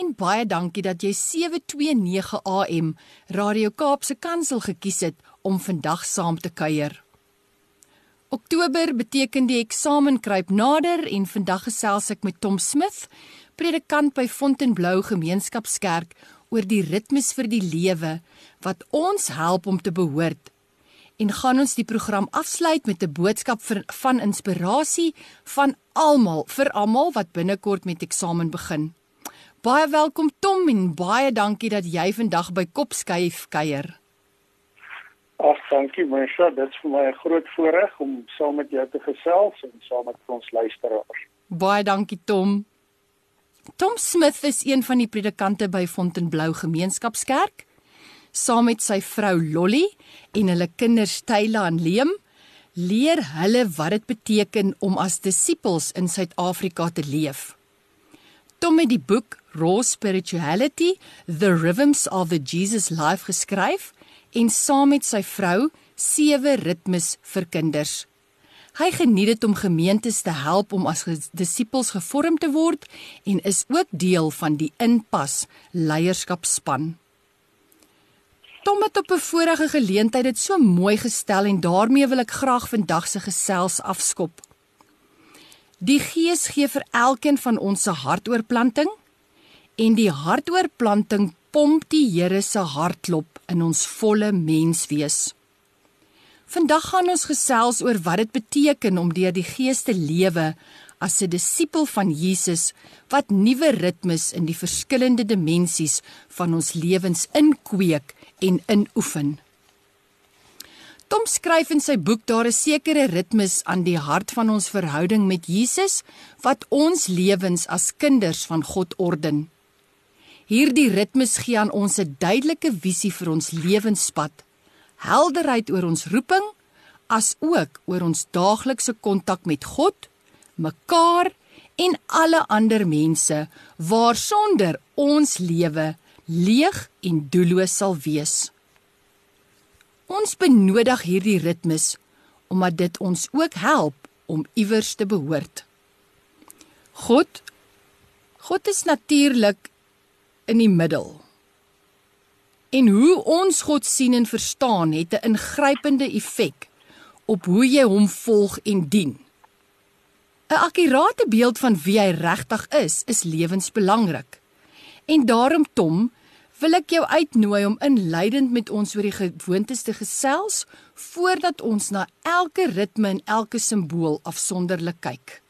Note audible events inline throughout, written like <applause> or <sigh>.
en baie dankie dat jy 729 AM Radio Kaapse Kansel gekies het om vandag saam te kuier. Oktober beteken die eksamen kruip nader en vandag gesels ek met Tom Smith, predikant by Fontainebleau Gemeenskapskerk oor die ritmes vir die lewe wat ons help om te behoort en gaan ons die program afsluit met 'n boodskap vir, van inspirasie van almal vir almal wat binnekort met eksamen begin. Baie welkom Tom en baie dankie dat jy vandag by Kopskuif kuier. Ag, dankie Marsha, dit is vir my 'n groot voorreg om saam met jou te gesels en saam met ons luisteraars. Baie dankie Tom. Tom Smith is een van die predikante by Fontainebleau Gemeenskapskerk saam met sy vrou Lolly en hulle kinders Tyla en Liam leer hulle wat dit beteken om as disippels in Suid-Afrika te leef. Tom het die boek Raw Spirituality: The Rhythms of the Jesus Life geskryf en saam met sy vrou sewe ritmes vir kinders. Hy geniet dit om gemeentes te help om as disippels gevorm te word en is ook deel van die Inpas leierskapspan. Tom het op 'n vorige geleentheid dit so mooi gestel en daarmee wil ek graag vandag se gesels afskop. Die Gees gee vir elkeen van ons 'n hartoorplanting en die hartoorplanting pomp die Here se hartklop in ons volle menswees. Vandag gaan ons gesels oor wat dit beteken om deur die Gees te lewe as 'n disipel van Jesus wat nuwe ritmes in die verskillende dimensies van ons lewens inkweek en inoefen. Tom skryf in sy boek daar is sekere ritmes aan die hart van ons verhouding met Jesus wat ons lewens as kinders van God orden. Hierdie ritmes gee aan ons 'n duidelike visie vir ons lewenspad, helderheid oor ons roeping, as ook oor ons daaglikse kontak met God, mekaar en alle ander mense waarsonder ons lewe leeg en doelloos sal wees. Ons benodig hierdie ritmes omdat dit ons ook help om iewers te behoort. God God is natuurlik in die middel. En hoe ons God sien en verstaan het 'n ingrypende effek op hoe jy hom volg en dien. 'n Akkurate beeld van wie hy regtig is, is lewensbelangrik. En daarom Tom, wil ek jou uitnooi om inleidend met ons oor die gewoontes te gesels voordat ons na elke ritme en elke simbool afsonderlik kyk.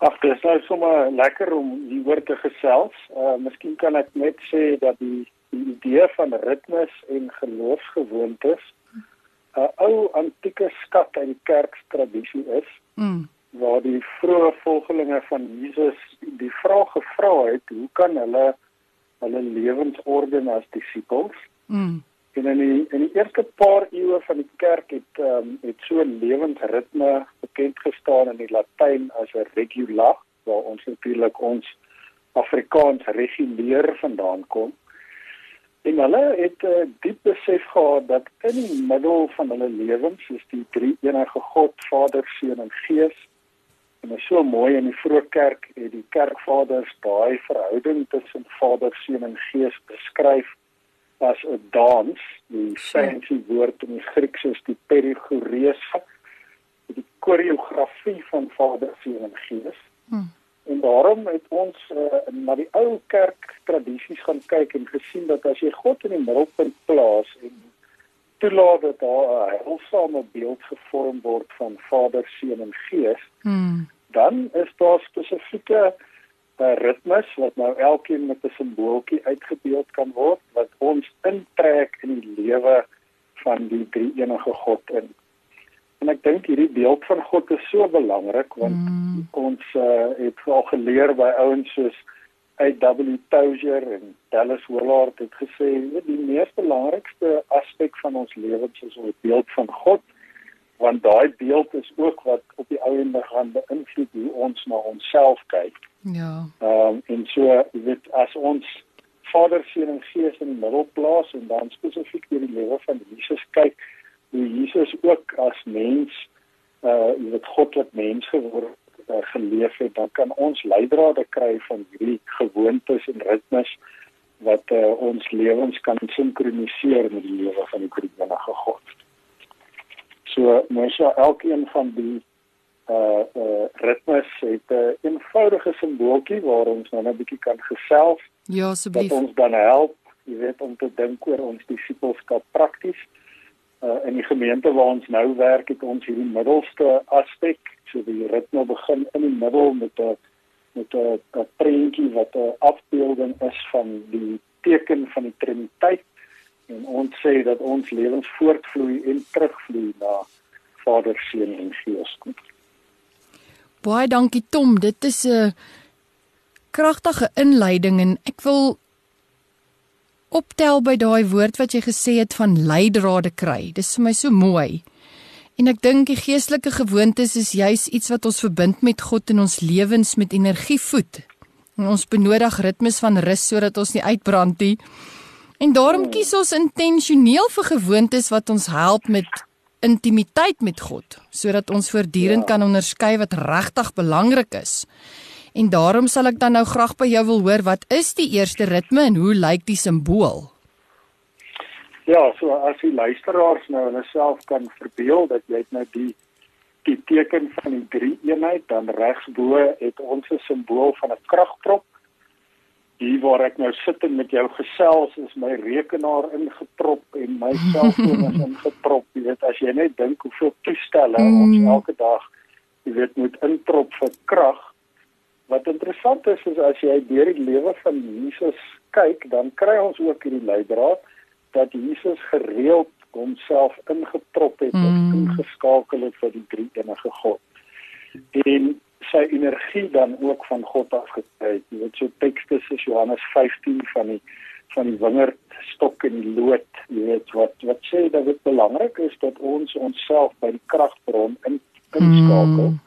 Ag, dit is nou sommer lekker om hieroor te gesels. Uh miskien kan ek net sê dat die, die idee van ritmes en geloofsgewoontes 'n ou antieke skat die kerktradisie is. Mm waar die vroeë volgelinge van Jesus die vraag gevra het hoe kan hulle hulle lewensorde as disippels mm. En in die in die eerste paar eeue van die kerk het um, het so 'n lewensritme bekend gestaan in die Latyn as 'n regula waar ons natuurlik ons Afrikaans reguleer vandaan kom. En hulle het 'n uh, diep besef gehad dat in die middel van hulle lewens, soos die drie enige God, Vader, Seun en Gees, En so mooi in die vroeë kerk het die kerkvaders daai verhouding tussen Vader, Seun en Gees beskryf as 'n dans. Die fancy woord in die Grieks is die perichoreus, die koreografie van Vader, Seun en Gees. Hmm. En daarom het ons uh, na die ou kerk tradisies gaan kyk en gesien dat as jy God in die middelpunt plaas en toelaat dat daar 'n heilsame beeld gevorm word van Vader, Seun en Gees, hmm. dan is daar spesifieke uh, ritmes wat nou elkeen met 'n simbooltjie uitgebeeld kan word wat ons intrek in die lewe van die drie enige God in. En ek dink hierdie beeld van God is so belangrik want hmm. ons uh, het al geleer by ouens soos A.W. Tozer en Dallas Willard het gesê, die mees belangrikste aspek van ons lewens is ons beeld van God, want daai beeld is ook wat op die ou ende gaan beïnvloed hoe ons na onsself kyk. Ja. Ehm um, en so weet as ons Vader, Seun en Gees in die middel plaas en dan spesifiek deur die lewe van Jesus kyk, hoe Jesus ook as mens uh jy weet God wat mens geword uh, geleef het, dan kan ons leidrade kry van hierdie gewoontes en ritmes wat uh, ons lewens kan sinkroniseer met die lewe van die drie-enige God. So mens ja elkeen van die uh uh ritmes het 'n uh, eenvoudige simbooltjie waar ons nou 'n bietjie kan gesels. Ja, asseblief. Wat ons dan help, jy weet om te dink oor ons disippelskap prakties. Uh in die gemeente waar ons nou werk, het ons hierdie middelste aspek, so die ritme begin in die middel met 'n met 'n prentjie wat 'n afbeelding is van die teken van die Triniteit en ons sê dat ons lewens voortvloei en terugvloei na Vader, Seun en Gees. Baie dankie Tom, dit is 'n kragtige inleiding en ek wil optel by daai woord wat jy gesê het van leidrade kry. Dis vir my so mooi. En ek dink die geestelike gewoontes is juis iets wat ons verbind met God in ons lewens met energie voed. En ons benodig ritmes van rus sodat ons nie uitbrand nie. En daarom kies ons intentioneel vir gewoontes wat ons help met intimiteit met God, sodat ons voortdurend ja. kan onderskei wat regtig belangrik is. En daarom sal ek dan nou graag by jou wil hoor wat is die eerste ritme en hoe lyk die simbool? Ja, so as die luisteraars nou hulle self kan verbeel dat jy nou die die teken van die drie eenheid dan regsbo het ons 'n simbool van 'n kragprop hier waar ek nou sit en met jou gesels is my rekenaar ingeprop en my selfoon is <laughs> ingeprop jy weet as jy net dink hoeveel toestelle mm. ons elke dag jy weet moet inprop vir krag wat interessant is is as jy deur die lewe van Jesus kyk dan kry ons ook hierdie leidraad dat Jesus gereeld homself ingeprop het mm. of ingeskakel het vir die drie enige God en sy energie dan ook van God af gekry. Jy weet so tekste soos Johannes 15 van die van die wingerd stok en die lood, jy weet wat wat sê dat dit belangrik is dat ons onsself by die kragbron in inskakel. Mm.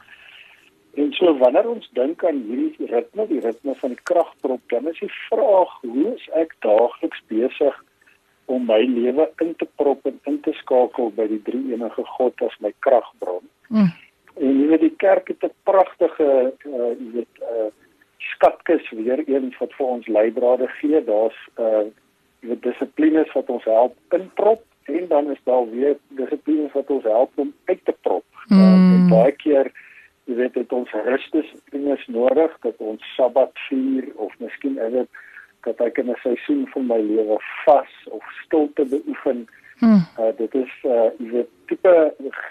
En so wanneer ons dink aan hierdie ritme, die ritme van die kragbron, dan is die vraag, hoe is ek daagliks besig om my lewe in te prop en in te skakel by die drie enige God as my kragbron? Mm. En jy weet die kerk het 'n pragtige uh jy weet uh skatkis weer eens wat vir ons leidrade gee. Daar's uh jy weet dissiplines wat ons help inprop en dan is daar weer dissiplines wat ons help om uit te prop. Mm. Uh, en baie keer jy weet dit ons rusdissiplines nodig dat ons Sabbat vier of miskien ewe dat ek in 'n seisoen van my lewe vas of stilte beoefen. Hmm. Uh, dit is uh jy weet tipe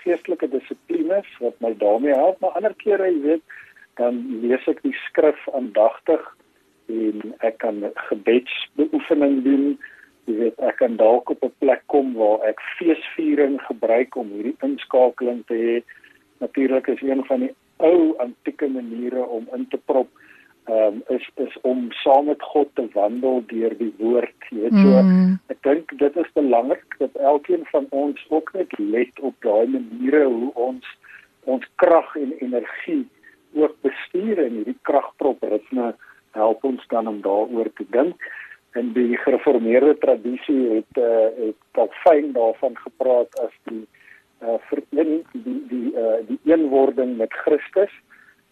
geestelike dissiplines wat my daarmee help, maar ander kere jy weet dan lees ek die skrif aandagtig en ek kan gebedsbeoefening doen. Jy weet ek kan dalk op 'n plek kom waar ek feesviering gebruik om hierdie inskakeling te hê. Natuurlik is een van die ou antieke maniere om in te prop ehm um, is is om saam met God te wandel deur die woord, jy weet so. Mm. Dink dit is belangrik dat elkeen van ons ook net let op daai maniere hoe ons ons krag en energie ook bestuur en hierdie kragprop ritme help ons dan om daaroor te dink. En die gereformeerde tradisie het uh, het Calvin daarvan gepraat as die uh, verening die die uh, die eenwording met Christus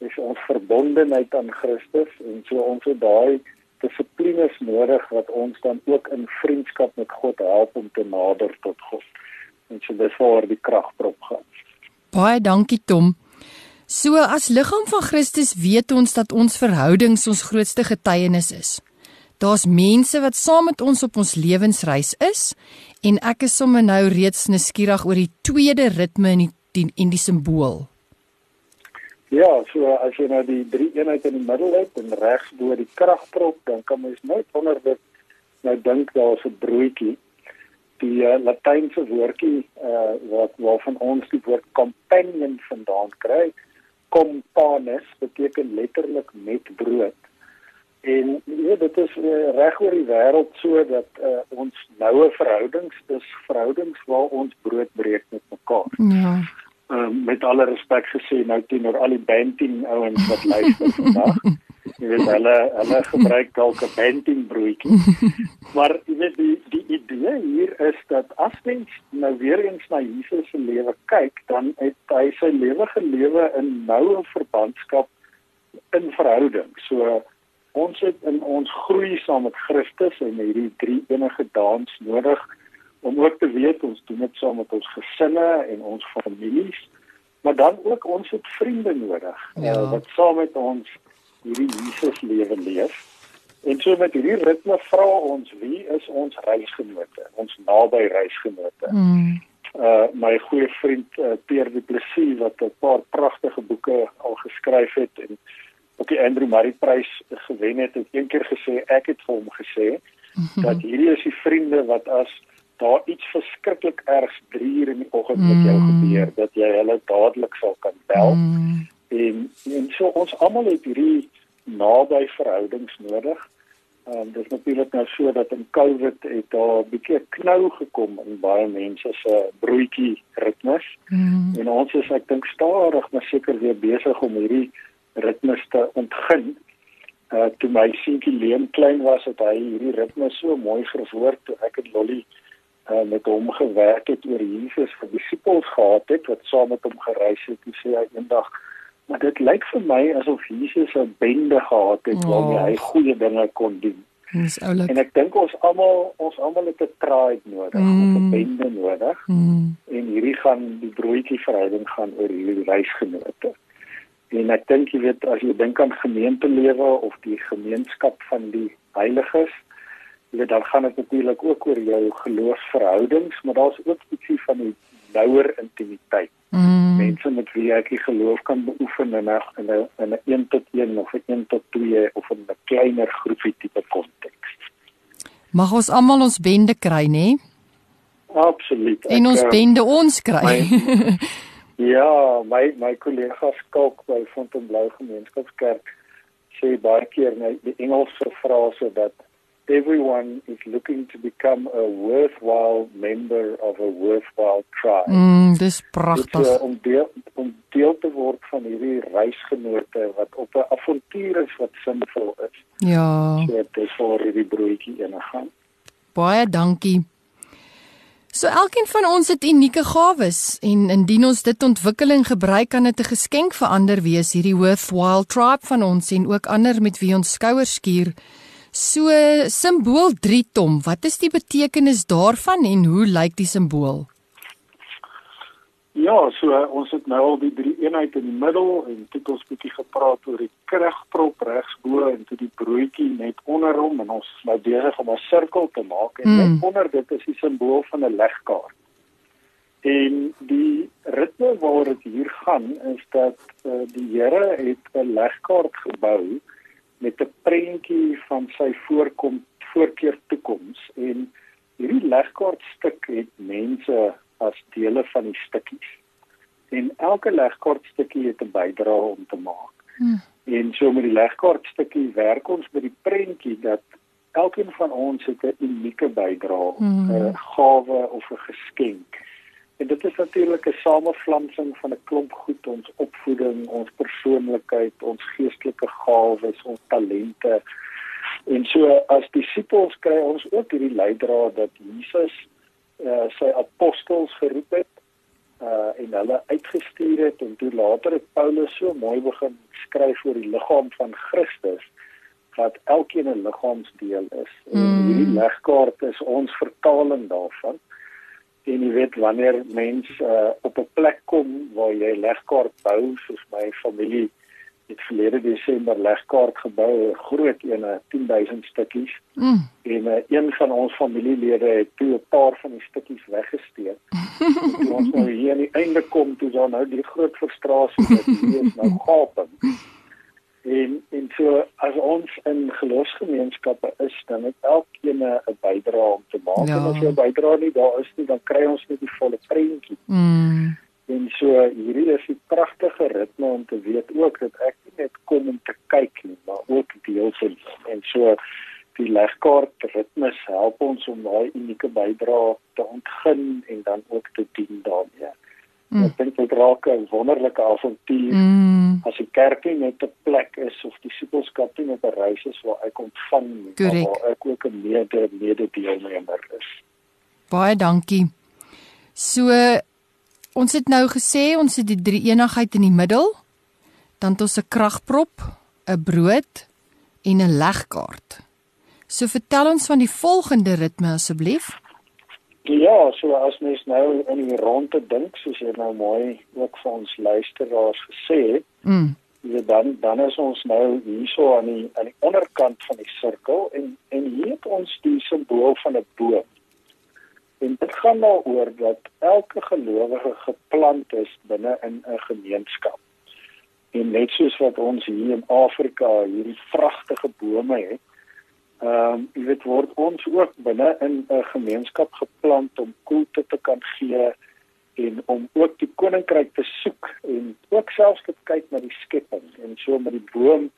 is ons verbondenheid aan Christus en so ons het daai dissiplines nodig wat ons dan ook in vriendskap met God help om te nader tot God. En so dis waar die kragprop gaan. Baie dankie Tom. So as liggaam van Christus weet ons dat ons verhoudings ons grootste getuienis is. Daar's mense wat saam met ons op ons lewensreis is en ek is sommer nou reeds nuuskierig oor die tweede ritme in die in die simbool. Ja, so as jy nou die drie eenheid in die middel het en regs bo die kragprop, dan kan mens net onder dit nou dink daar's 'n broodjie. Die uh, Latynse woordjie uh wat waarvan ons die woord companion vandaan kry, companus beteken letterlik met brood. En ja, dit is uh, reg oor die wêreld so dat uh, ons noue verhoudings is verhoudings waar ons brood breek met mekaar. Ja. Um, met alle respek gesê nou teenoor al die banting ouens wat luister vandag. Jy weet hulle hulle gebruik dalk 'n banting broodjie. Maar jy weet die die idee hier is dat as mens nou weer eens na Jesus se lewe kyk, dan het hy sy lewe gelewe in noue verbandskap in verhouding. So ons het in ons groei saam met Christus en hierdie drie enige dans nodig om ook te weet ons doen dit saam met ons gesinne en ons families maar dan ook ons het vriende nodig ja. uh, wat saam met ons hierdie Jesus lewe leef en so met hierdie ritme vra ons wie is ons reisgenote ons naby reisgenote mm. uh my goeie vriend uh, Pierre Du Plessis wat 'n paar pragtige boeke al geskryf het en op die Andrew Murray Prys gewen het, het een keer gesê ek het vir hom gesê mm <laughs> -hmm. dat hierdie is die vriende wat as daar iets verskriklik ergs 3 uur in die oggend met jou mm. gebeur dat jy hulle dadelik sal kan bel. Mm. En en so ons almal het hierdie naby verhoudings nodig. Ehm um, dit is natuurlik nou so dat in Covid het daar 'n bietjie knou gekom in baie mense se broodjie ritmes. Mm. En ons is ek dink stadig maar seker weer besig om hierdie ritmes te ontgin. Uh toe my seentjie Leon klein was, het hy hierdie ritme so mooi verwoord toe ek en Lolly uh met hom gewerk het oor Jesus vir disippels gehad het wat saam met hom gereis het. Hy sê hy eendag maar dit lyk vir my asof Jesus 'n bende gehad het oh. waarmee hy goeie dinge kon doen. Dis oulik. En ek dink ons almal ons almal het 'n tribe nodig, mm. 'n bende nodig. Mm. En hierdie gaan die broodjie verhouding gaan oor hierdie reisgenote. En ek dink jy weet as jy dink aan gemeentelewe of die gemeenskap van die heiliges, jy weet dan gaan dit natuurlik ook oor jou geloofsverhoudings, maar daar's ook ietsie van die nouer intimiteit. Mm. Mense met wie jy geloof kan beoefen in 'n in 'n in 'n 1 tot 1 of 'n 1 tot 2 of in 'n kleiner groepie tipe konteks. Mag ons almal ons bende kry, nê? Absoluut. En ons ehm, bende ons kry. My, <laughs> Ja, my my kollegas kalk by Fontainebleau Gemeenskapskerk sê baie keer net die Engelse frase dat everyone is looking to become a worthwhile member of a worthwhile tribe. Mm, dis pragtig. Uh, om deel om deel te word van hierdie reisgenote wat op 'n avontuur is wat sinvol is. Ja. So dit is vir hierdie broodjie enigaan. Baie dankie. So elkeen van ons het unieke gawes en indien ons dit ontwikkel en gebruik kan dit 'n geskenk vir ander wees hierdie worthwhile tribe van ons en ook ander met wie ons skouers skuur. So simbool 3 tom, wat is die betekenis daarvan en hoe lyk die simbool? Ja, so ons het nou al die drie eenheid in die middel en dit ons bietjie gepraat oor die kragprop regsbo en toe die broodjie net onder hom en ons is nou besig om 'n sirkel te maak en mm. onder dit is die simbool van 'n legkaart. En die ritme waar dit hier gaan is dat uh, die Here het 'n legkaart gebou met 'n prentjie van sy voorkom voorkeer toekoms en hierdie legkaart stuk het mense as dele van die stukkies. En elke legkaartstukkie het 'n bydrae om te maak. Hmm. En so met die legkaartstukkie werk ons met die prentjie dat elkeen van ons het 'n unieke bydrae, 'n hmm. gawe of 'n geskenk. En dit is natuurlik 'n samevlansing van 'n klomp goed, ons opvoeding, ons persoonlikheid, ons geestelike gawes, ons talente. En so as disippels kry ons ook hierdie leidraad dat Jesus uh, sy apostels geroep het uh en hulle uitgestuur het en toe later het Paulus so mooi begin skryf oor die liggaam van Christus wat elkeen 'n liggaamsdeel is. Mm. En hierdie legkaart is ons vertaling daarvan. En jy weet wanneer mense uh, op 'n plek kom waar jy legkaart bou soos my familie het verlede Desember legkaart gebou, 'n groot een, 10000 stukkies. Mm. En uh, een van ons familielede het toe 'n paar van die stukkies weggesteek. Toe ons nou hier aan die einde kom, toe dan nou die groot frustrasie dat hier is nou gaping. En en so as ons in geloofsgemeenskappe is, dan het elkeen 'n bydrae om te maak. Ja. En as 'n bydrae nie daar is nie, dan kry ons nie die volle prentjie. Mm. En so hierdie is 'n pragtige ritme om te weet ook dat ek nie net kom om te kyk nie, maar ook deel van en so die legkaart ritmes help ons om daai unieke bydrae te ontgin en dan ook te dien daarmee. Mm. Ek dink dit raak 'n wonderlike avontuur mm. as die kerk net 'n plek is of die disipelskap net 'n reis is waar ek ontvang nie, waar ek ook 'n mede mededeelnemer is. Baie dankie. So ons het nou gesê ons het die drie eenigheid in die middel. Dan het ons 'n kragprop, 'n brood en 'n legkaart. So vertel ons van die volgende ritme asseblief. Ja, so as mens nou in die ronde dink, soos jy nou mooi ook vir ons luisteraars gesê het, mm. ja, dan dan is ons nou hierso aan die aan die onderkant van die sirkel en en hier het ons die simbool van 'n boom. En dit gaan daaroor dat elke gelowige geplant is binne in 'n gemeenskap. En net soos wat ons hier in Afrika hierdie pragtige bome het, Ehm um, jy weet word ons ook binne in 'n gemeenskap geplant om koelte te kan gee en om ook die koninkryk te soek en ook selfs te kyk na die skepping en so met die boom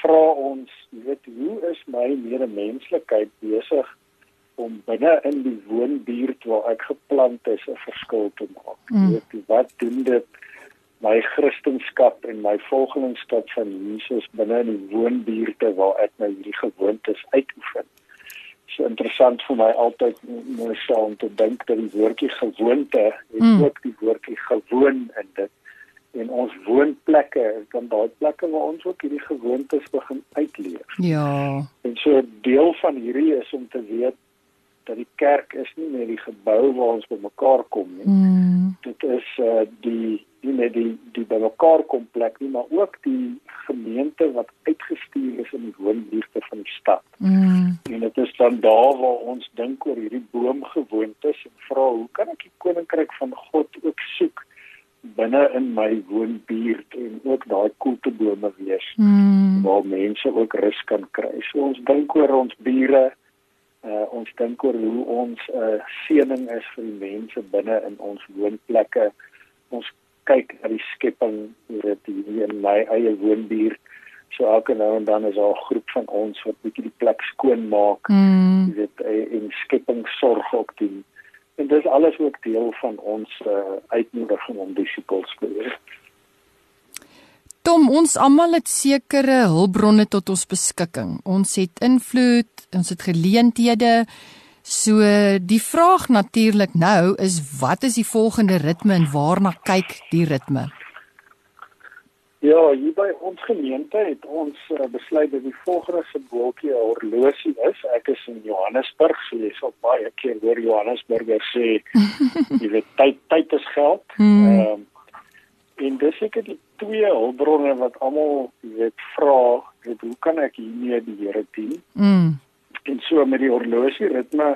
vra ons jy weet hoe is my medemenslikheid besig om binne in die woonbuurt waar ek geplant is 'n verskil te maak. Mm. Jy weet wat doen dit my kristendom en my volgelingskap van Jesus binne in die woonbuurte waar ek nou hierdie gewoontes uitoefen. Dit is interessant vir my altyd mooi om te dink dat die woordjie gewoonte en mm. ook die woordjie gewoon in dit en ons woonplekke is dan daai plekke waar ons ook hierdie gewoontes begin uitleef. Ja. En so deel van hierdie is om te weet dat die kerk is nie net die gebou waar ons bymekaar kom nie. Mm. Dit is uh die nie net die die bymekaar kom plek nie, maar ook die gemeente wat uitgestuur is in die woonbuurte van die stad. Mm. En dit is dan daar waar ons dink oor hierdie boomgewoontes en vra hoe kan ek die koninkryk van God ook soek binne in my woonbuurt en ook daai koeltebome wees mm. waar mense ook rus kan kry. So ons dink oor ons bure uh, ons dink oor hoe ons 'n uh, seëning is vir die mense binne in ons woonplekke. Ons kyk na die skepping hier die in my eie woonbuurt. So elke nou en dan is daar 'n groep van ons wat bietjie die plek skoon maak. Mm. Jy weet uh, en skepping sorg ook doen. En dis alles ook deel van ons uh, uitnodiging om disippels te wees. Tom, ons almal het sekere hulpbronne tot ons beskikking. Ons het invloed, ons het geleenthede. So die vraag natuurlik nou is wat is die volgende ritme en waarna kyk die ritme? Ja, hier by ons gemeente het ons uh, besluit dat die volgende simbooltjie 'n horlosie is. Ek is in Johannesburg, so jy sal baie keer hoor Johannesburger sê <laughs> jy weet tyd tyd is geld. Hmm. Ehm mm. um, en dis ek het die twee hulpbronne wat almal weet vra, weet hoe kan ek hiermee die Here dien? Mm. En so met die horlosie ritme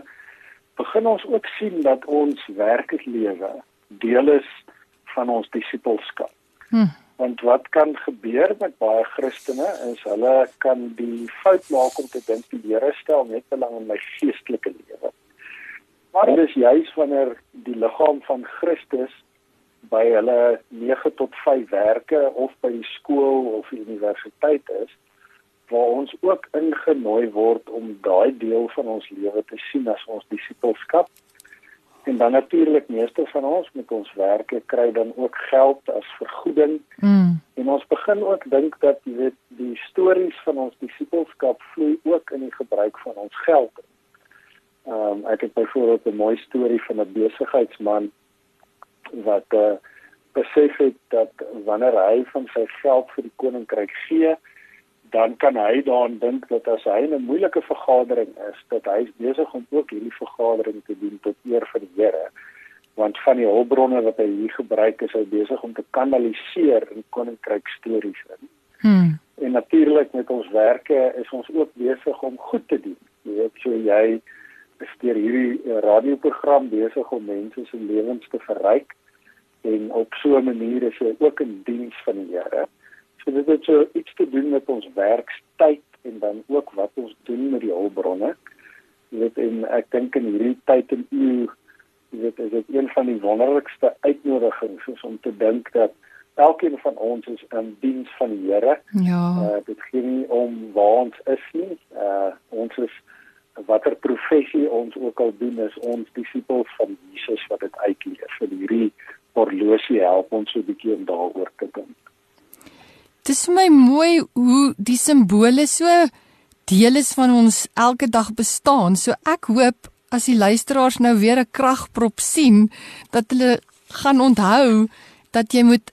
begin ons ook sien dat ons werklik lewe deel is van ons disipelskap. Mm. Want wat kan gebeur met baie Christene is hulle kan die fout maak om te dink die Here stel net belang in my geestelike lewe. Maar dit is juis wanneer die liggaam van Christus by hulle 9 tot 5 werke of by die skool of die universiteit is waar ons ook ingenooi word om daai deel van ons lewe te sien as ons disipelskap en dan natuurlik meeste van ons met ons werke kry dan ook geld as vergoeding mm. en ons begin ook dink dat jy weet die stories van ons disipelskap vloei ook in die gebruik van ons geld. Ehm um, ek het byvoorbeeld 'n mooi storie van 'n besigheidsman wat uh, besef het dat wanneer hy van sy geld vir die koninkryk gee, dan kan hy daaraan dink dat as hy 'n moeilike vergadering is, dat hy besig om ook hierdie vergadering te doen tot eer vir die Here. Want van die hulpbronne wat hy hier gebruik is, hy besig om te kanaliseer in koninkryk stories in. Hmm. En natuurlik met ons werke is ons ook besig om goed te doen. Jy weet, so jy is deur hierdie uh, radioprogram besig om mense se lewens te verryk en op so 'n manier is hy ook in diens van die Here. So dit het so iets te doen met ons werkstyd en dan ook wat ons doen met die hulpbronne. Jy weet en ek dink in hierdie tyd en u dit is dit een van die wonderlikste uitnodigings is om te dink dat elkeen van ons is in diens van die Here. Ja. Uh dit gee nie om waar ons is nie. Uh ons is watter professie ons ook al doen is ons disippels van Jesus wat dit uitleef. Vir hierdie horlosie help ons so 'n bietjie om daaroor te dink. Dit is vir my mooi hoe die simbole so deel is van ons elke dag bestaan. So ek hoop as die luisteraars nou weer 'n kragprop sien dat hulle gaan onthou dat jy moet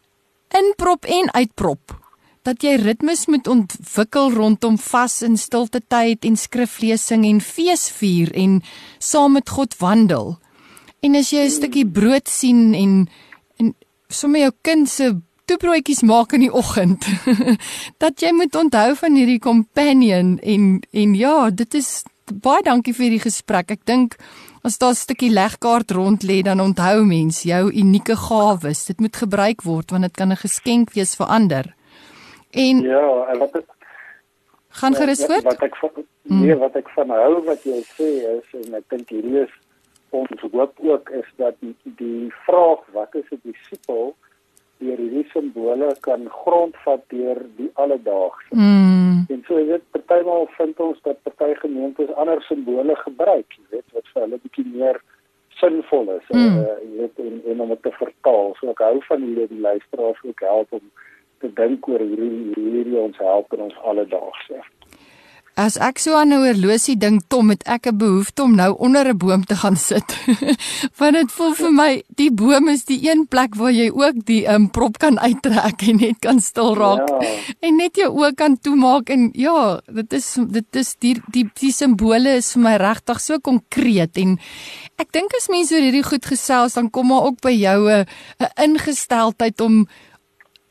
inprop en uitprop dat jy ritmes moet ontwikkel rondom vas in stilte tyd en skriflesing en feesvier en saam met God wandel. En as jy 'n stukkie brood sien en en sommer jou kind se toebroodjies maak in die oggend, <laughs> dat jy moet onthou van hierdie companion en en ja, dit is baie dankie vir hierdie gesprek. Ek dink as daar 'n stukkie legkaart rond lê, dan onthou mens jou unieke gawes. Dit moet gebruik word want dit kan 'n geskenk wees vir ander. En Ja, en wat het, gaan gerus wat, voort. wat ek van nee, wat ek van hou wat jy sê is en ek dink hierdie is ons hoop ook is dat die die vraag wat is 'n disipel deur hierdie simbole kan grondvat deur die alledaagse. Mm, En so is dit partymal vind ons dat party gemeentes ander simbole gebruik, jy weet, wat vir hulle bietjie meer sinvol is, Mm. mm. uh, jy weet, en, en om dit te vertaal. So ek hou van hierdie die luisteraars ook help om te dink oor hierdie hierdie ons help in ons alledaagse. As ek so aan 'n horlosie dink, Tom, het ek 'n behoefte om nou onder 'n boom te gaan sit. <laughs> Want dit voel vir my die boom is die een plek waar jy ook die um, prop kan uittrek en net kan stil raak Ja. en net jou oë kan toemaak en ja, dit is dit is die die die simbole is vir my regtig so konkreet en ek dink as mense oor hierdie goed gesels dan kom maar ook by jou 'n 'n ingesteldheid om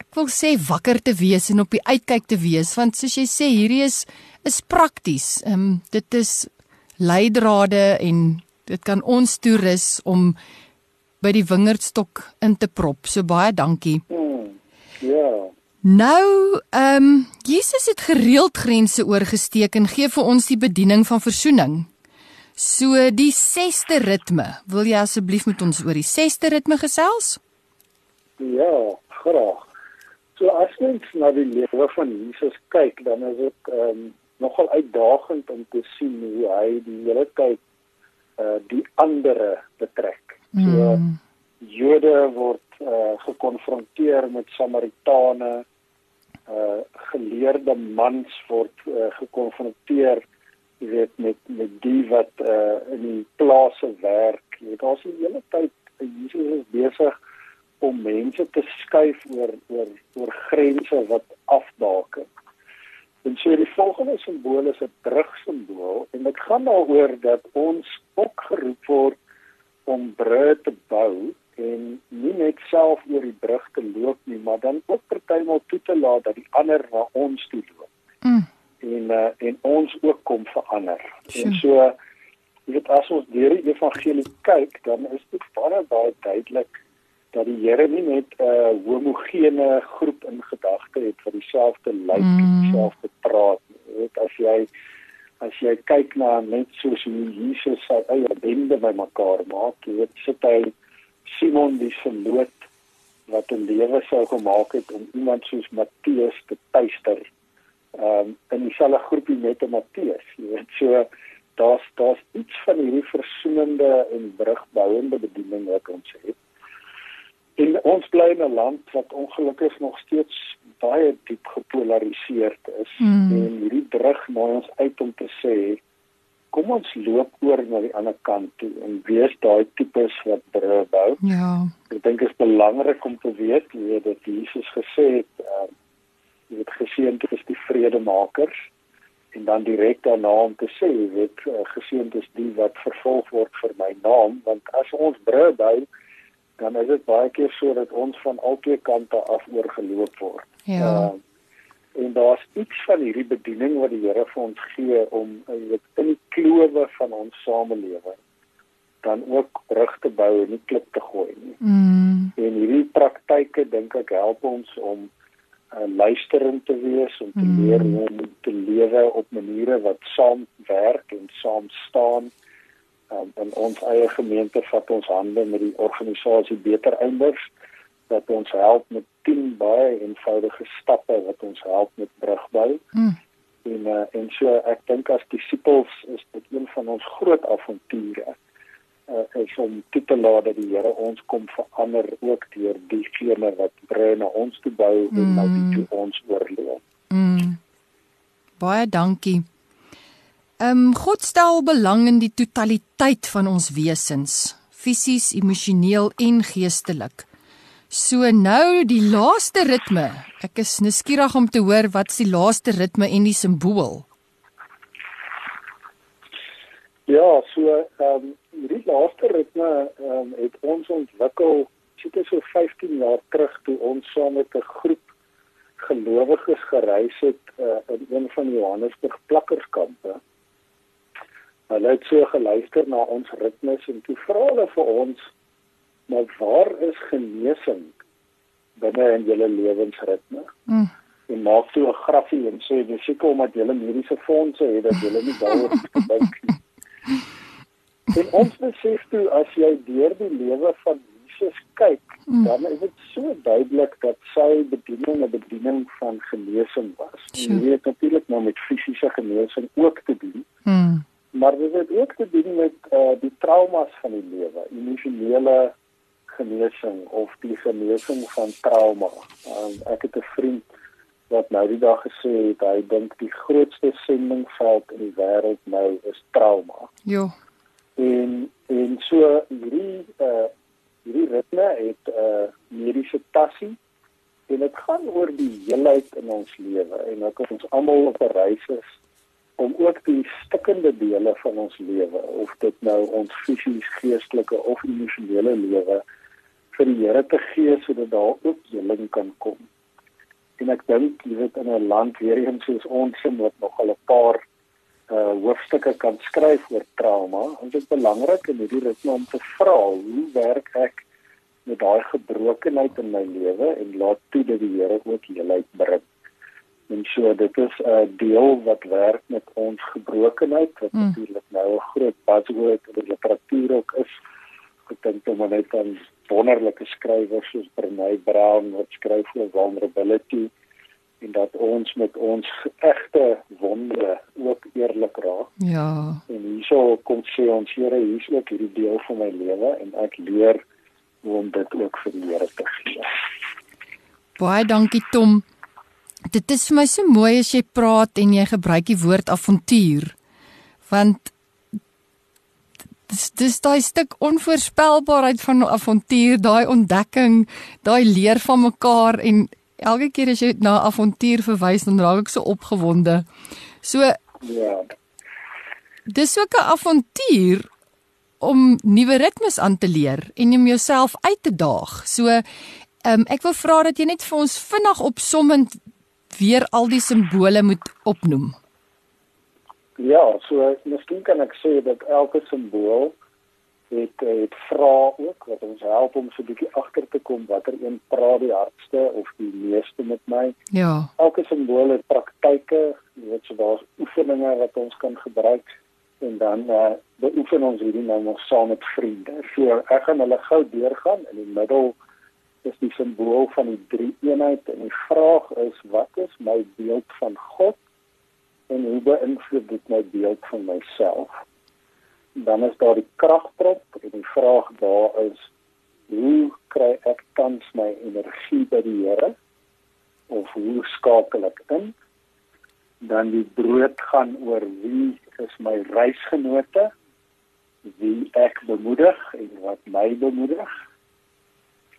ek wil sê wakker te wees en op die uitkyk te wees want soos jy sê hierdie is is prakties. Ehm um, dit is leidrade en dit kan ons toerus om by die wingerdstok in te prop. So baie dankie. Hmm. Ja. Nou, ehm um, Jesus het gereeld grense oorgesteek en gee vir ons die bediening van verzoening. So die 6ste ritme. Wil jy asseblief met ons oor die 6ste ritme gesels? Ja, graag. So as mens na die lewe van Jesus kyk, dan is dit ehm um, nogal uitdagend om te sien hoe hy die hele tyd uh die ander betrek. So Mm. Jode word uh gekonfronteer met Samaritane, uh geleerde mans word uh, gekonfronteer jy weet met met die wat uh in die plase werk. Jy weet daar's die hele tyd Jesus is besig om mense te skuif oor oor oor grense wat afbaken. En so die volgende simbool is 'n brugsimbool en dit gaan daaroor dat ons ook geroep word om brûe te bou en nie net self oor die brug te loop nie, maar dan ook partymal toe te laat dat die ander na ons toe loop Mm. en uh, en ons ook kom verander. Sure. En so jy weet as ons deur die evangelie kyk, dan is dit baie baie duidelik dat die Here nie net 'n uh, homogene groep in gedagte het wat dieselfde lyk en Mm. dieselfde praat. nie. Weet as jy as jy kyk na net soos hoe Jesus sy eie bende bymekaar maak, jy weet sit hy Simon die verloot wat 'n lewe sou gemaak het om iemand soos Matteus te tuister ehm um, in dieselfde groepie met 'n Matteus, jy weet. So daar's daar's iets van hierdie versoenende en brugbouende bediening wat ons het. En ons bly in 'n land wat ongelukkig nog steeds baie diep gepolariseerd is Mm. en hierdie brug nooi ons uit om te sê kom ons loop oor na die ander kant toe en wees daai tipes wat brûe bou. Ja. Ek dink dit is belangrik om te weet, jy weet dat Jesus gesê het, uh, jy weet geseënd is die vredemakers en dan direk daarna om te sê, jy weet uh, geseënd is die wat vervolg word vir my naam, want as ons brûe bou, dan is dit baie keer so dat ons van albei kante af oorgeloop word. Ja. Uh, en daar's iets van hierdie bediening wat die Here vir ons gee om weet in die klowe van ons samelewing dan ook brug te bou en nie klip te gooi nie. Mm. En hierdie praktyke dink ek help ons om uh, luisterend te wees om te Mm. leer hoe om te lewe op maniere wat saam werk en saam staan Um, in ons eie gemeente vat ons hande met die organisasie Beter Einders wat ons help met 10 baie eenvoudige stappe wat ons help met brugbou. Mm. En uh, en so ek dink as disippels is dit een van ons groot avonture uh, is om te laat dat die Here ons kom verander ook deur diegene wat brei na ons toe bou mm. en nou die toe ons oorleef. Mm. Baie dankie. Ehm um, God stel belang in die totaliteit van ons wesens, fisies, emosioneel en geestelik. So nou die laaste ritme. Ek is nuuskierig om te hoor wat's die laaste ritme en die simbool. Ja, so ehm um, hierdie laaste ritme ehm um, het ons ontwikkel seker so 15 jaar terug toe ons saam met 'n groep gelowiges gereis het uh, in een van Johannesburg plakkerskampe. Hulle het so geluister na ons ritmes en toe vra hulle vir ons maar waar is genesing binne in julle lewensritme? Mm. En maak toe 'n graffie en sê dis seker omdat julle mediese fondse het dat julle nie daaroor dink nie. <laughs> En ons besef toe as jy deur die lewe van Jesus kyk, mm. dan is dit so duidelik dat sy bediening 'n bediening van genesing was. Sure. Jy weet natuurlik nou met fisiese genesing ook te doen. Mm. Maar dit het ook te doen met uh, die traumas van die lewe, emosionele genesing of die genesing van trauma. Um, ek het 'n vriend wat nou die dag gesê het hy dink die grootste sendingveld in die wêreld nou is trauma. Ja. En en so hierdie uh hierdie ritme het 'n uh, mediese tassie en dit gaan oor die heelheid in ons lewe en ek ons almal op 'n reis is om ook die stikkende dele van ons lewe of dit nou ons fisies, geestelike of emosionele lewe vir die Here te gee sodat daar ook heling kan kom. En ek dink jy weet in 'n land weer eens soos ons wat nog al 'n paar uh hoofstukke kan skryf oor trauma, is dit belangrik in hierdie ritme om te vra hoe werk ek met daai gebrokenheid in my lewe en laat toe dat die Here ook heelheid bring. En so dit is 'n deel wat werk met ons gebrokenheid wat mm. natuurlik nou 'n groot buzzword in die literatuur ook is. Ek dink om net aan wonderlike skrywers soos Brené Brown wat skryf oor vulnerability en dat ons met ons egte wonde ook eerlik raak. Ja. En hierso kom sê ons Here, hier's ook hierdie deel van my lewe en ek leer hoe om dit ook vir die Here te gee. Baie dankie Tom. Dit is vir my so mooi as jy praat en jy gebruik die woord avontuur. Want dis dis daai stuk onvoorspelbaarheid van avontuur, daai ontdekking, daai leer van mekaar en elke keer as jy na avontuur verwys, dan raak ek so opgewonde. So ja. Dis ook 'n avontuur om nuwe ritmes aan te leer en om jouself uit te daag. So ehm um, ek wil vra dat jy net vir ons vinnig opsommend weer al die simbole moet opnoem? Ja, so miskien kan ek sê dat elke simbool het het vra ook wat ons help om so 'n bietjie agter te kom watter een praat die hardste of die meeste met my. Ja. Elke simbool het praktyke, jy weet so daar's oefeninge wat ons kan gebruik en dan uh, beoefen ons hierdie nou nog saam met vriende. So ek gaan hulle gou deurgaan in die middel is die simbool van die drie eenheid en die vraag is wat is my beeld van God en hoe beïnvloed dit my beeld van myself? Dan is daar die kragprop en die vraag daar is hoe kry ek tans my energie by die Here of hoe skakel ek in? Dan die brood gaan oor wie is my reisgenote wie ek bemoedig en wat my bemoedig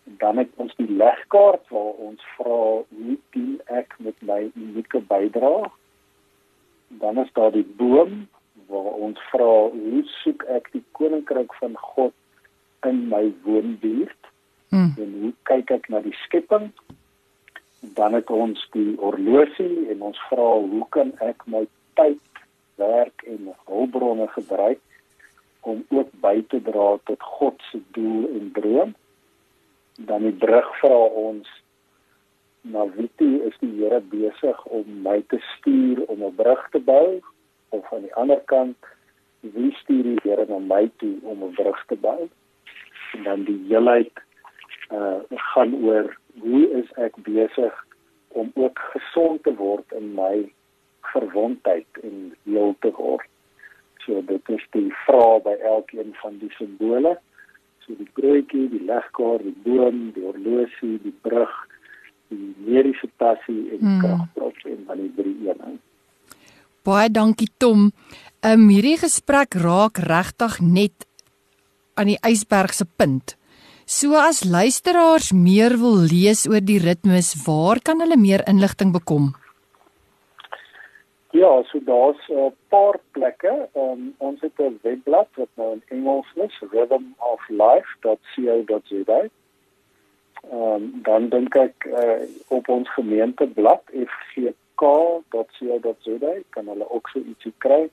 dan het ons die legkaart waar ons vra hoe dien ek met my unieke bydrae? Dan is daar die boom waar ons vra hoe soek ek die koninkryk van God in my woonbuurt? Hmm. en hoe kyk ek na die skepping? Dan het ons die horlosie en ons vra hoe kan ek my tyd werk en hulpbronne gebruik om ook by te dra tot God se doel en droom dan die brug vra ons na wie toe is die Here besig om my te stuur om 'n brug te bou of aan die ander kant wie stuur die Here na my toe om 'n brug te bou? En dan die heelheid uh gaan oor hoe is ek besig om ook gesond te word in my verwondheid en heel te word. So dit is die vraag by elkeen van die simbole. So die broodjie, die legkaart, die boom, die horlosie, die brug, die mediese tassie en die hmm. kragprop en van die drie eenheid. Baie dankie Tom. Ehm um, hierdie gesprek raak regtig net aan die ysberg se punt. So as luisteraars meer wil lees oor die ritmes, waar kan hulle meer inligting bekom? Ja, so daar's 'n uh, paar plekke. Um, ons het 'n webblad wat nou in Engels is, rhythmoflife.co.za. Ehm um, dan dink ek uh, op ons gemeenteblad FG k.co.za kan hulle ook so ietsie kry.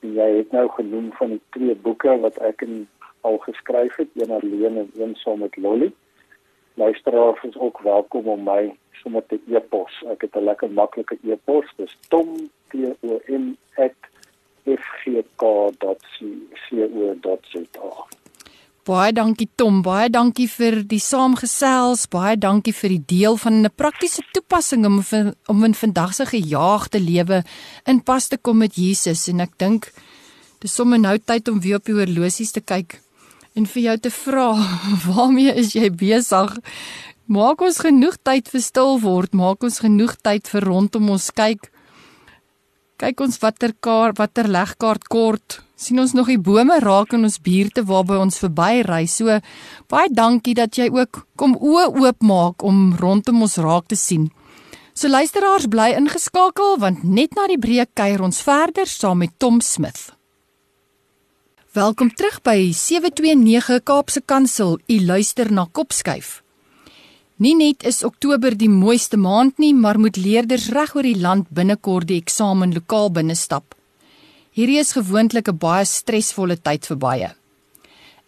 En jy het nou genoem van die twee boeke wat ek in al geskryf het, een alleen en een saam met Lolly. Luisteraars is ook welkom om my sommer te e-pos. Ek het 'n lekker maklike e-pos, dis tom.fgk.co.za. Baie dankie Tom, baie dankie vir die saamgesels, baie dankie vir die deel van 'n praktiese toepassing om om in vandag se gejaagde lewe in pas te kom met Jesus. En ek dink dis sommer nou tyd om weer op die horlosies te kyk en vir jou te vra, <laughs> waarmee is jy besig? Maak ons genoeg tyd vir stil word, maak ons genoeg tyd vir rondom ons kyk. Kyk ons watter kaart, watter legkaart kort sien ons nog die bome raak in ons buurte waarby ons verbyry. So baie dankie dat jy ook kom oë oopmaak om rondom ons raak te sien. So luisteraars bly ingeskakel want net na die breek kuier ons verder saam met Tom Smith. Welkom terug by 729 Kaapse Kansel. U luister na Kopskuif. Nie net is Oktober die mooiste maand nie, maar moet leerders reg oor die land binnekort die eksamen lokaal binnestap. Hierdie is gewoonlik 'n baie stresvolle tyd vir baie.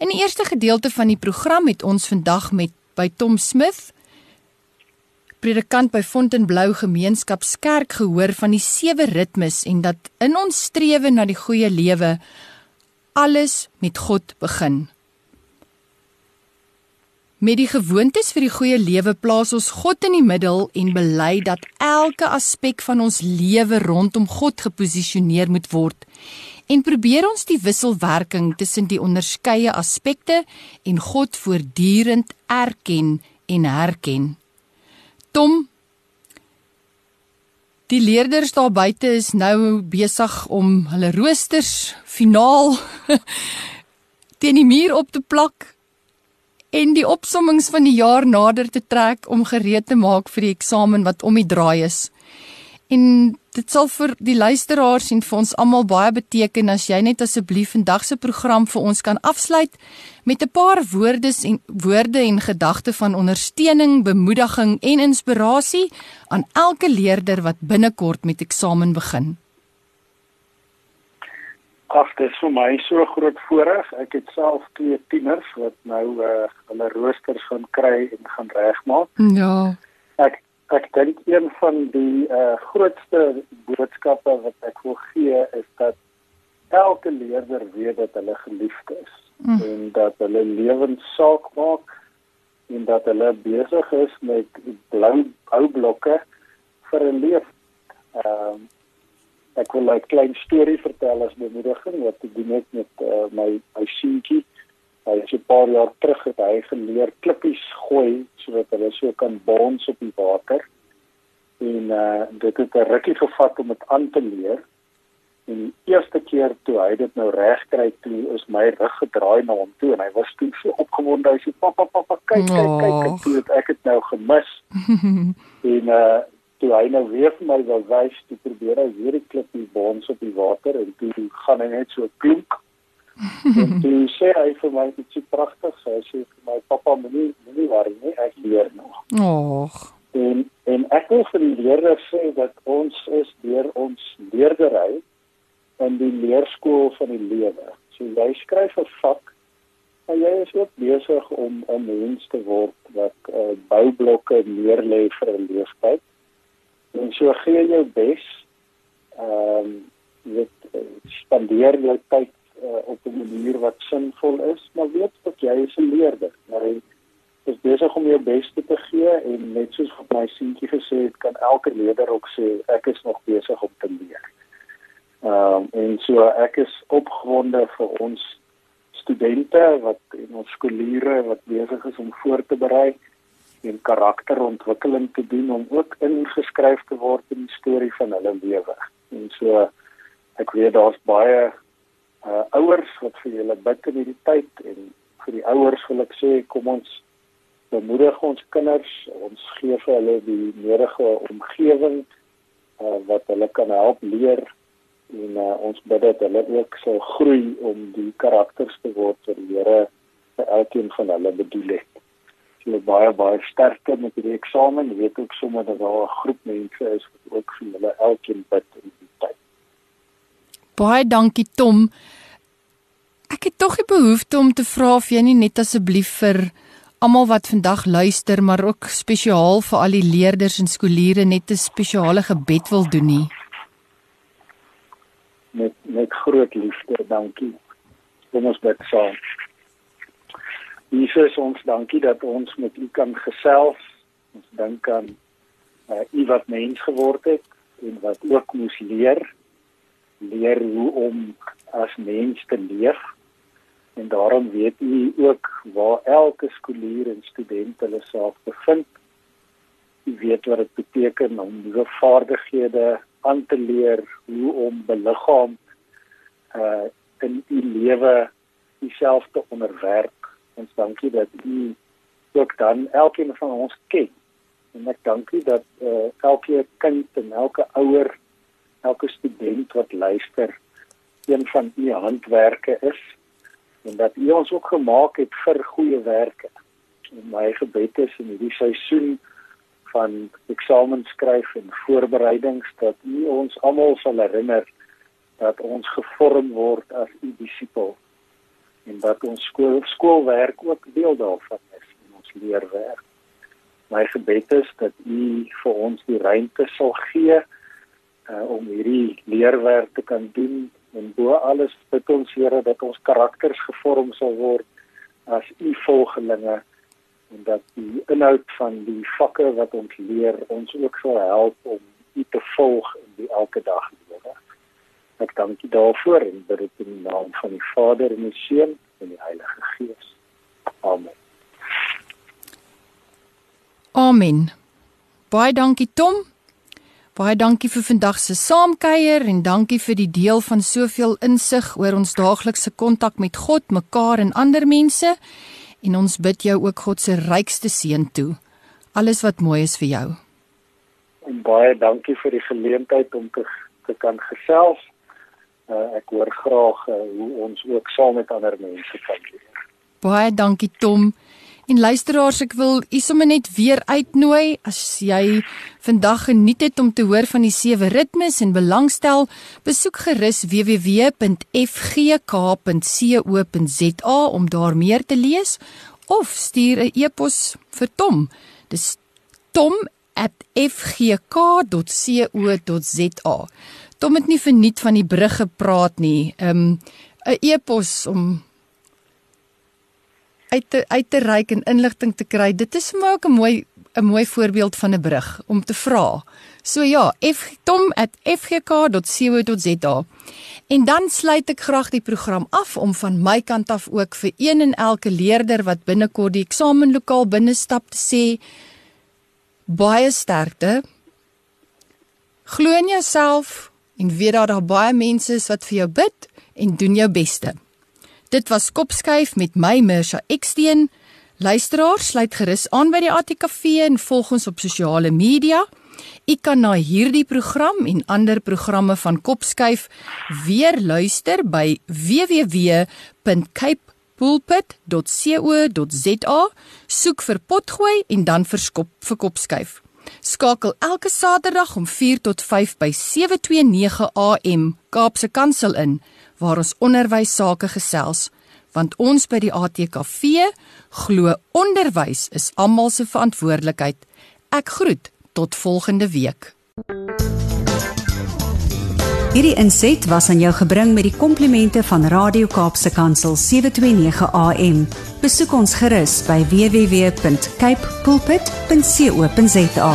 In die eerste gedeelte van die program het ons vandag met by Tom Smith, predikant by Fontainebleau Gemeenskapskerk gehoor van die sewe ritmes en dat in ons strewe na die goeie lewe alles met God begin. Met die gewoontes vir die goeie lewe plaas ons God in die middel en bely dat elke aspek van ons lewe rondom God geposisioneer moet word. En probeer ons die wisselwerking tussen die onderskeie aspekte en God voortdurend erken en herken. Tom Die leerders daar buite is nou besig om hulle roosters finaal <laughs> teen die muur op te plak en die opsommings van die jaar nader te trek om gereed te maak vir die eksamen wat om die draai is. En dit sal vir die luisteraars en vir ons almal baie beteken as jy net asseblief vandag se program vir ons kan afsluit met 'n paar woordes en woorde en gedagte van ondersteuning, bemoediging en inspirasie aan elke leerder wat binnekort met eksamen begin. Ag, dit is vir my so groot voorreg. Ek het self twee tieners wat nou uh hulle roosters gaan kry en gaan regmaak. Ja. Ek ek dink een van die uh grootste boodskappe wat ek wil gee is dat elke leerder weet dat hulle geliefd is mm. en dat hulle lewens saak maak en dat hulle besig is met blou boublokke vir 'n lewe. Ehm um, ek wil 'n klein storie vertel as bemoediging wat ek doen het met uh, my my seentjie. Hy het 'n paar jaar terug het hy geleer klippies gooi sodat hulle so kan bons op die water. En uh, dit het 'n rukkie gevat om dit aan te leer. En die eerste keer toe hy dit nou reg kry, toe is my rug gedraai na hom toe en hy was toe so opgewonde. Hy sê pappa pappa kyk kyk kyk en toe het ek dit nou gemis. <laughs> en uh toe hy nou weer vir my wil wys toe probeer hy weer die klippie bons op die water en toe gaan hy net so klink en toe sê hy vir my dit is pragtig. Hy sê vir my pappa moenie moenie worry nie ek leer nog och. En en ek wil vir die leerders sê dat ons is deur ons leerdery in die leerskool van die lewe. So jy skryf 'n vak en jy is ook besig om 'n mens te word wat uh, boublokke neerlê vir 'n leeftyd En so gee jou bes. Ehm um, jy spandeer jou tyd uh, op 'n manier wat sinvol is, maar weet dat jy is 'n leerder. Jy is besig om jou bes te gee en net soos wat my seentjie gesê het, kan elke leerder ook sê ek is nog besig om te leer. Ehm um, en so ek is opgewonde vir ons studente wat en ons skooliere wat besig is om voor te berei en karakterontwikkeling te doen om ook ingeskryf te word in die storie van hulle lewe. En so ek weet daar's baie uh ouers wat vir julle bid in hierdie tyd en vir die ouers wil ek sê kom ons bemoedig ons kinders, ons gee vir hulle die nodige omgewing uh wat hulle kan help leer en uh, ons bid dat hulle ook sal groei om die karakters te word wat die Here vir elkeen van hulle bedoel het so baie baie sterkte met die eksamen. Jy weet ook sommer dat daar 'n groep mense is wat ook vir hulle elkeen bid tyd. Baie dankie Tom. Ek het tog die behoefte om te vra of jy nie net asseblief vir almal wat vandag luister, maar ook spesiaal vir al die leerders en skooliere net 'n spesiale gebed wil doen nie. Met met groot liefde, dankie. Kom ons bid saam. Jesus, ons dankie dat ons met U kan gesels. Ons dink aan uh, U wat mens geword het en wat ook moes leer leer hoe om as mens te leef. En daarom weet U ook waar elke skoolier en student hulle self bevind. U weet wat dit beteken om nuwe vaardighede aan te leer, hoe om beliggaam uh in u lewe jouself te onderwerp ons dankie dat u ook dan elkeen van ons ken. En ek dankie dat uh, elke kind en elke ouer, elke student wat luister, een van u handwerke is en dat u ons ook gemaak het vir goeie werke. En my gebed is in hierdie seisoen van eksamen skryf en voorbereidings dat u ons almal sal herinner dat ons gevorm word as u disipels en dat ons skool skoolwerk ook deel daarvan is in ons leerwerk. My gebed is dat U vir ons die ruimte sal gee uh, om hierdie leerwerk te kan doen en bo alles bid ons Here dat ons karakters gevorm sal word as U volgelinge en dat die inhoud van die vakke wat ons leer ons ook sal help om U te volg in die elke dag lewe. Ek dank U daarvoor en bid dit in die naam van die Vader en die Seun en die Heilige Gees. Amen. Amen. Baie dankie Tom. Baie dankie vir vandag se saamkuier en dankie vir die deel van soveel insig oor ons daaglikse kontak met God, mekaar en ander mense. En ons bid jou ook God se rykste seën toe. Alles wat mooi is vir jou. En baie dankie vir die geleentheid om te te kan gesels uh, ek hoor graag uh, hoe ons ook saam met ander mense kan leer. Baie dankie Tom. En luisteraars, ek wil u sommer net weer uitnooi as jy vandag geniet het om te hoor van die sewe ritmes en belangstel, besoek gerus www.fgk.co.za om daar meer te lees of stuur 'n e-pos vir Tom. Dis tom@fgk.co.za. Tom het nie verniet van die brug gepraat nie. Um 'n e-pos om uit te uit te reik en inligting te kry. Dit is vir my ook 'n mooi 'n mooi voorbeeld van 'n brug om te vra. So ja, ftom@fgk.co.za. En dan sluit ek graag die program af om van my kant af ook vir een en elke leerder wat binnekort die eksamenlokaal binnestap te sê baie sterkte. Glo in jouself, en weet dat daar baie mense is wat vir jou bid en doen jou beste. Dit was Kopskuif met my Mirsha Eksteen. Luisteraars, sluit gerus aan by die ATKV en volg ons op sosiale media. U kan na hierdie program en ander programme van Kopskuif weer luister by www.capepulpit.co.za. Soek vir potgooi en dan vir skop vir Kopskuif. Skakel elke Saterdag om 4 tot 5 by 729 AM Kaapse Kansel in waar ons onderwys sake gesels want ons by die ATKV glo onderwys is almal se verantwoordelikheid. Ek groet tot volgende week. Hierdie inset was aan jou gebring met die komplimente van Radio Kaapse Kansel 729 AM. Besoek ons gerus by www.cape pulpit.co.za.